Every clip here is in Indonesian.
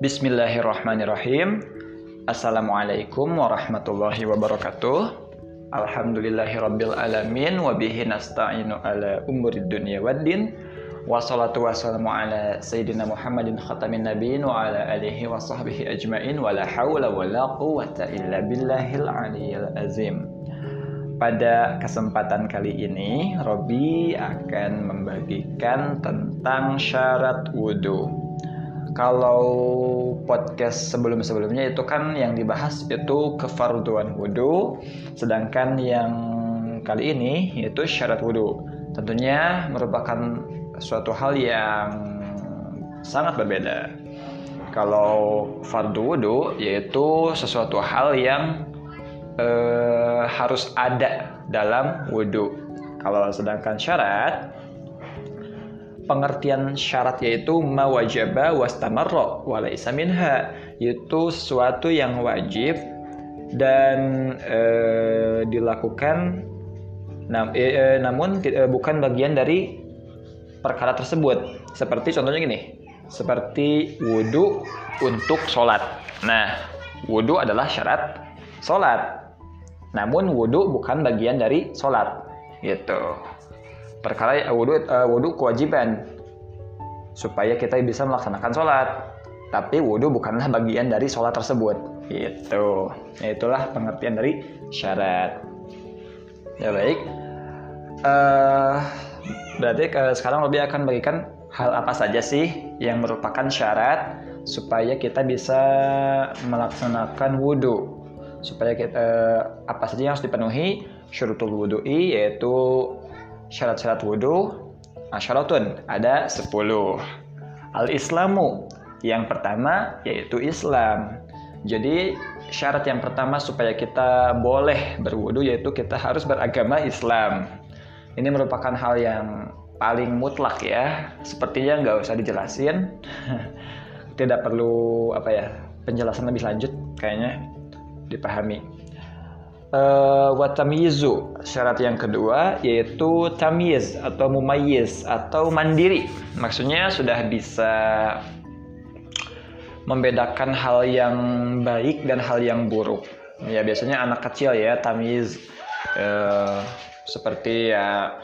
Bismillahirrahmanirrahim. Assalamualaikum warahmatullahi wabarakatuh. Alhamdulillahirabbil alamin wa bihi nasta'inu ala umurid dunya waddin. Wassalatu wassalamu ala sayyidina Muhammadin khatamin nabiyyin wa ala alihi wa sahbihi ajmain wa la hawla wa la quwwata illa billahil aliyyil azim. Pada kesempatan kali ini, Robi akan membagikan tentang syarat wudhu kalau podcast sebelum-sebelumnya itu kan yang dibahas itu kefarduan wudhu sedangkan yang kali ini yaitu syarat wudhu tentunya merupakan suatu hal yang sangat berbeda. Kalau fardu wudhu yaitu sesuatu hal yang eh, harus ada dalam wudhu kalau sedangkan syarat pengertian syarat yaitu mawajaba wastamarra walaisa minha yaitu sesuatu yang wajib dan e, dilakukan. Nam, e, e, namun e, bukan bagian dari perkara tersebut. Seperti contohnya gini seperti wudhu untuk sholat. Nah wudhu adalah syarat sholat. Namun wudhu bukan bagian dari sholat gitu perkara wudhu uh, wudhu kewajiban. Supaya kita bisa melaksanakan sholat. Tapi wudhu bukanlah bagian dari sholat tersebut. Itu ya, itulah pengertian dari syarat. Ya baik. Uh, berarti uh, sekarang lebih akan bagikan hal apa saja sih yang merupakan syarat supaya kita bisa melaksanakan wudhu supaya kita uh, apa saja yang harus dipenuhi? Syurutul wudhu'i yaitu syarat-syarat wudhu asyaratun ada 10 al-islamu yang pertama yaitu Islam. Jadi syarat yang pertama supaya kita boleh berwudhu yaitu kita harus beragama Islam. Ini merupakan hal yang paling mutlak ya. Sepertinya nggak usah dijelasin. Tidak perlu apa ya penjelasan lebih lanjut kayaknya dipahami uh, wa syarat yang kedua yaitu tamyiz atau mumayyiz atau mandiri. Maksudnya sudah bisa membedakan hal yang baik dan hal yang buruk. Ya biasanya anak kecil ya tamyiz. Uh, seperti ya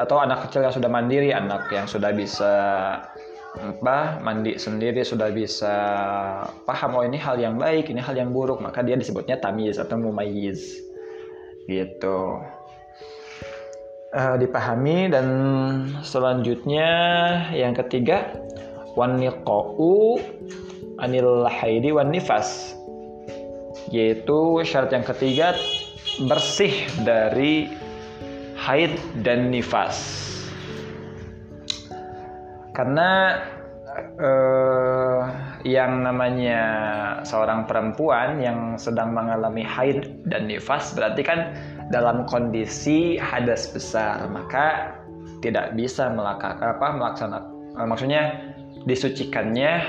atau anak kecil yang sudah mandiri anak yang sudah bisa apa? Mandi sendiri sudah bisa. Paham oh ini hal yang baik ini hal yang buruk. Maka dia disebutnya tamiz atau mumayyiz. Gitu. Uh, dipahami. Dan selanjutnya yang ketiga waniqau anil haidi wan nifas. Yaitu syarat yang ketiga bersih dari haid dan nifas karena uh, yang namanya seorang perempuan yang sedang mengalami haid dan nifas berarti kan dalam kondisi hadas besar maka tidak bisa melakukan apa melaksanakan uh, maksudnya disucikannya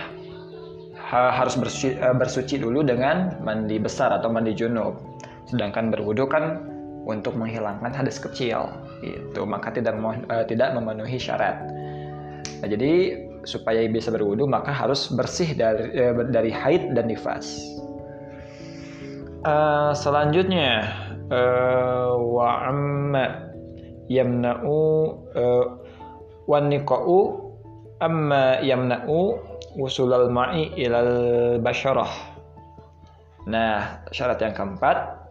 ha, harus bersuci, uh, bersuci dulu dengan mandi besar atau mandi junub. Sedangkan berwudu kan untuk menghilangkan hadas kecil itu maka tidak uh, tidak memenuhi syarat Nah, jadi supaya bisa berwudu maka harus bersih dari eh, dari haid dan nifas. Uh, selanjutnya uh, wa amma yamna'u uh, wan niqa'u amma yamna'u wusulal ma'i ilal basyarah. Nah, syarat yang keempat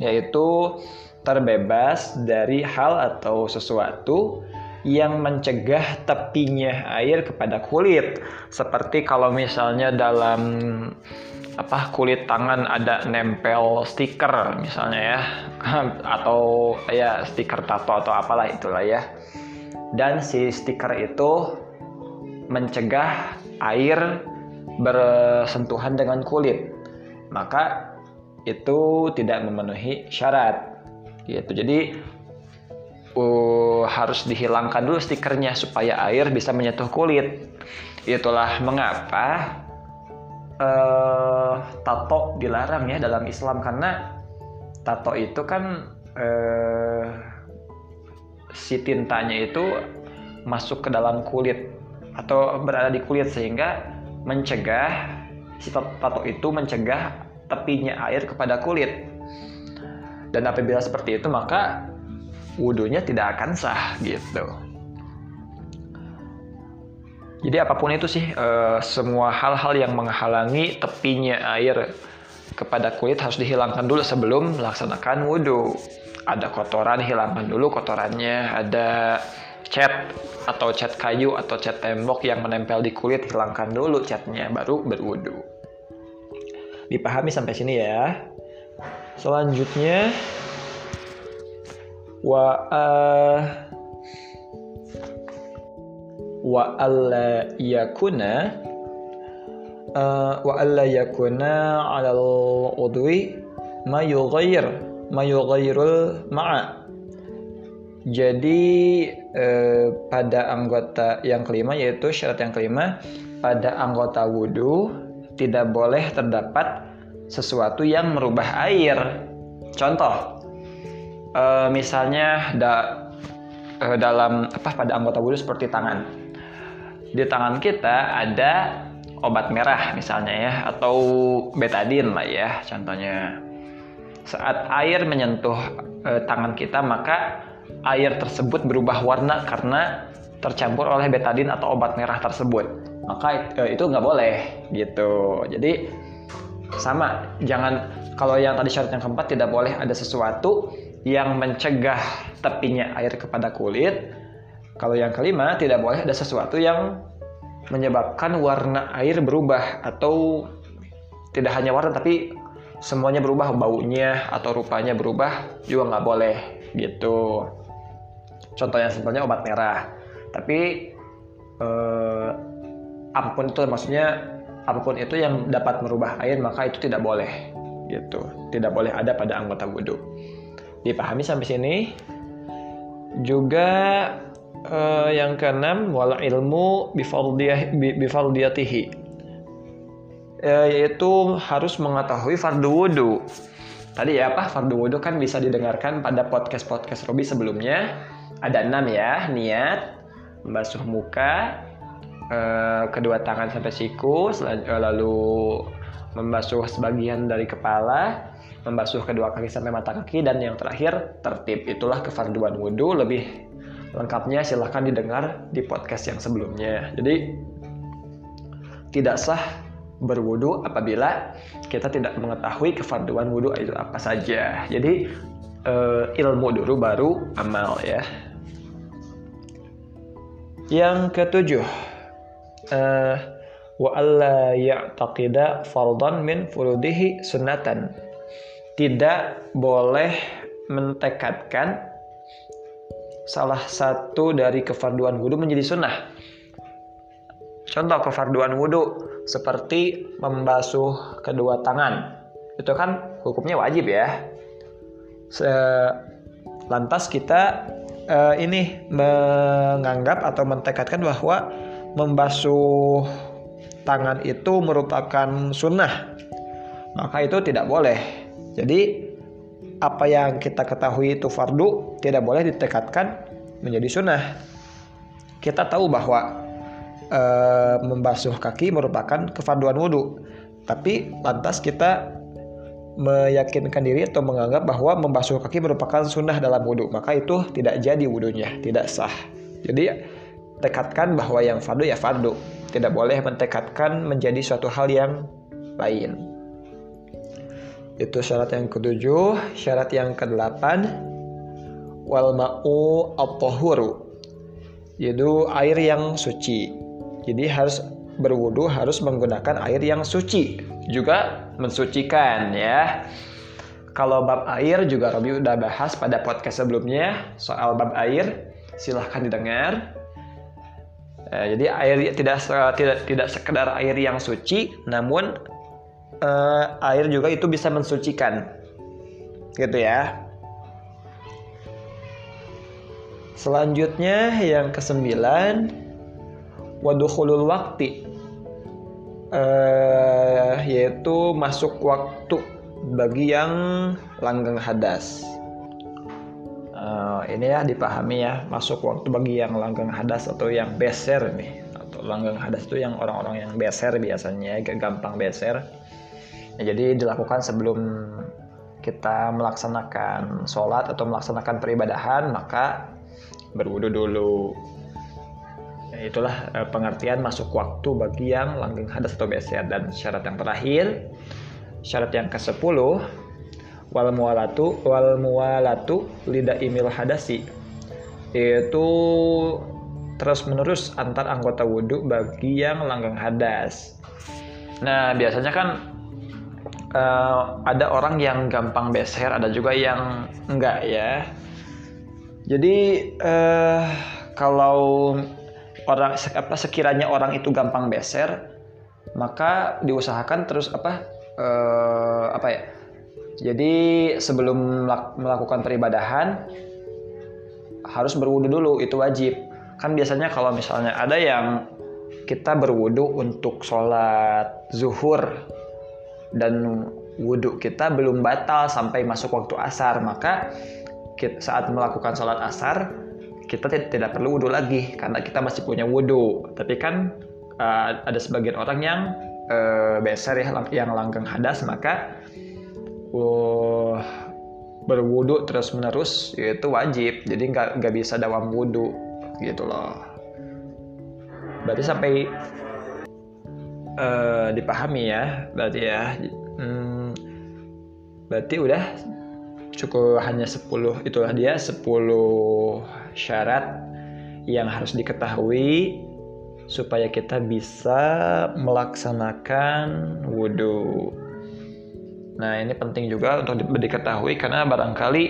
yaitu terbebas dari hal atau sesuatu yang mencegah tepinya air kepada kulit. Seperti kalau misalnya dalam apa kulit tangan ada nempel stiker misalnya ya atau ya stiker tato atau apalah itulah ya. Dan si stiker itu mencegah air bersentuhan dengan kulit. Maka itu tidak memenuhi syarat. Gitu. Jadi uh, harus dihilangkan dulu stikernya supaya air bisa menyentuh kulit. Itulah mengapa uh, tato dilarang ya dalam Islam karena tato itu kan uh, si tintanya itu masuk ke dalam kulit atau berada di kulit sehingga mencegah si tato itu mencegah tepinya air kepada kulit. Dan apabila seperti itu maka wudhunya tidak akan sah gitu. Jadi apa pun itu sih e, semua hal-hal yang menghalangi tepinya air kepada kulit harus dihilangkan dulu sebelum melaksanakan wudhu. Ada kotoran hilangkan dulu kotorannya, ada cat atau cat kayu atau cat tembok yang menempel di kulit hilangkan dulu catnya baru berwudhu. Dipahami sampai sini ya. Selanjutnya wa wa alla yakuna uh, wa alla yakuna 'ala al-udwi ma yughayyir ma yughayyirul ma'a jadi eh, pada anggota yang kelima yaitu syarat yang kelima pada anggota wudhu tidak boleh terdapat sesuatu yang merubah air. Contoh, eh, misalnya da, eh, dalam apa pada anggota wudhu seperti tangan. Di tangan kita ada obat merah misalnya ya atau betadin lah ya contohnya. Saat air menyentuh e, tangan kita maka air tersebut berubah warna karena tercampur oleh betadin atau obat merah tersebut. Maka e, itu nggak boleh gitu. Jadi sama. Jangan kalau yang tadi syarat yang keempat tidak boleh ada sesuatu yang mencegah tepinya air kepada kulit kalau yang kelima, tidak boleh ada sesuatu yang menyebabkan warna air berubah atau tidak hanya warna tapi semuanya berubah baunya atau rupanya berubah juga nggak boleh gitu. Contohnya simpelnya obat merah. Tapi eh, apa pun itu maksudnya apa pun itu yang dapat merubah air maka itu tidak boleh gitu. Tidak boleh ada pada anggota wudhu. Dipahami sampai sini? Juga uh, yang keenam wal ilmu bifardiyatihi. Uh, yaitu harus mengetahui fardu wudhu tadi ya apa? Fardu wudhu kan bisa didengarkan pada podcast podcast Robi sebelumnya. Ada enam ya niat membasuh muka uh, kedua tangan sampai siku lalu membasuh sebagian dari kepala membasuh kedua kaki sampai mata kaki dan yang terakhir tertib itulah kefarduan wudhu lebih Lengkapnya silahkan didengar di podcast yang sebelumnya. Jadi tidak sah berwudu apabila kita tidak mengetahui kefarduan wudu itu apa saja. Jadi uh, ilmu dulu baru amal ya. Yang ketujuh, uh, wa alla ya'taqida fardan min furudihi sunnatan. Tidak boleh mentekadkan salah satu dari kefarduan wudhu menjadi sunnah. Contoh kefarduan wudhu seperti membasuh kedua tangan. Itu kan hukumnya wajib ya. lantas kita uh, ini menganggap atau mentekadkan bahwa membasuh tangan itu merupakan sunnah. Maka itu tidak boleh. Jadi apa yang kita ketahui itu fardu tidak boleh ditekatkan menjadi sunnah. Kita tahu bahwa e, membasuh kaki merupakan kefarduan wudhu, tapi lantas kita meyakinkan diri atau menganggap bahwa membasuh kaki merupakan sunnah dalam wudhu, maka itu tidak jadi wudhunya, tidak sah. Jadi tekatkan bahwa yang fardu ya fardu, tidak boleh mentekatkan menjadi suatu hal yang lain. Itu syarat yang ketujuh, syarat yang kedelapan wal ma'u at-tahuru. Yaitu air yang suci. Jadi harus berwudu harus menggunakan air yang suci, juga mensucikan ya. Kalau bab air juga Robi udah bahas pada podcast sebelumnya soal bab air, silahkan didengar. Eh, jadi air tidak tidak tidak sekedar air yang suci, namun uh, air juga itu bisa mensucikan. Gitu ya. Selanjutnya yang kesembilan waduhulul waktu uh, yaitu masuk waktu bagi yang langgang hadas. Uh, ini ya dipahami ya masuk waktu bagi yang langgang hadas atau yang beser nih. Atau langgeng hadas itu yang orang-orang yang beser biasanya gampang beser ya, jadi dilakukan sebelum kita melaksanakan sholat atau melaksanakan peribadahan maka berwudu dulu. Ya, itulah eh, pengertian masuk waktu bagi yang langgeng hadas atau beser dan syarat yang terakhir syarat yang ke-10 wal mualatu wal mualatu lidah imil hadasi. Yaitu terus menerus antar anggota wudhu bagi yang langgang hadas. Nah biasanya kan uh, ada orang yang gampang beser, ada juga yang enggak ya. Jadi uh, kalau orang apa sekiranya orang itu gampang beser, maka diusahakan terus apa uh, apa ya? Jadi sebelum melakukan peribadahan harus berwudu dulu itu wajib kan biasanya kalau misalnya ada yang kita berwudu untuk sholat zuhur dan wudhu kita belum batal sampai masuk waktu asar. Maka saat melakukan sholat asar kita tidak perlu wudhu lagi karena kita masih punya wudhu. Tapi kan uh, ada sebagian orang yang uh, beser ya yang langgeng hadas maka uh, berwudu terus menerus itu wajib. Jadi nggak bisa dawam wudhu gitu loh. Berarti sampai uh, dipahami ya berarti ya hmm, berarti udah cukup hanya 10 itulah dia 10 syarat yang harus diketahui supaya kita bisa melaksanakan wudhu Nah ini penting juga untuk diketahui karena barangkali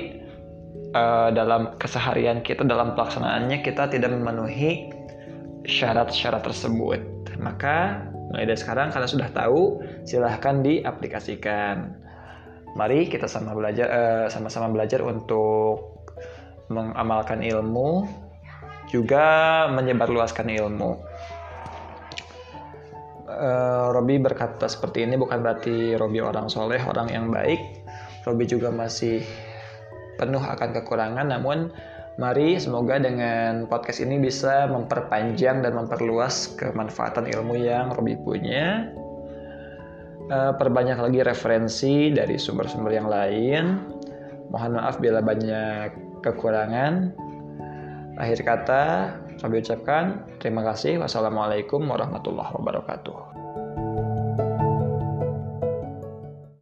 uh, dalam keseharian kita dalam pelaksanaannya kita tidak memenuhi syarat-syarat tersebut. Maka mulai dari sekarang kalian sudah tahu, silahkan diaplikasikan. Mari kita sama belajar uh, sama-sama belajar untuk mengamalkan ilmu juga menyebarluaskan ilmu uh, Robi berkata seperti ini bukan berarti Robi orang soleh, orang yang baik. Robi juga masih penuh akan kekurangan, namun mari semoga dengan podcast ini bisa memperpanjang dan memperluas kemanfaatan ilmu yang Robi punya. Uh, perbanyak lagi referensi dari sumber-sumber yang lain. Mohon maaf bila banyak kekurangan. Akhir kata, kami ucapkan terima kasih. Wassalamualaikum warahmatullahi wabarakatuh.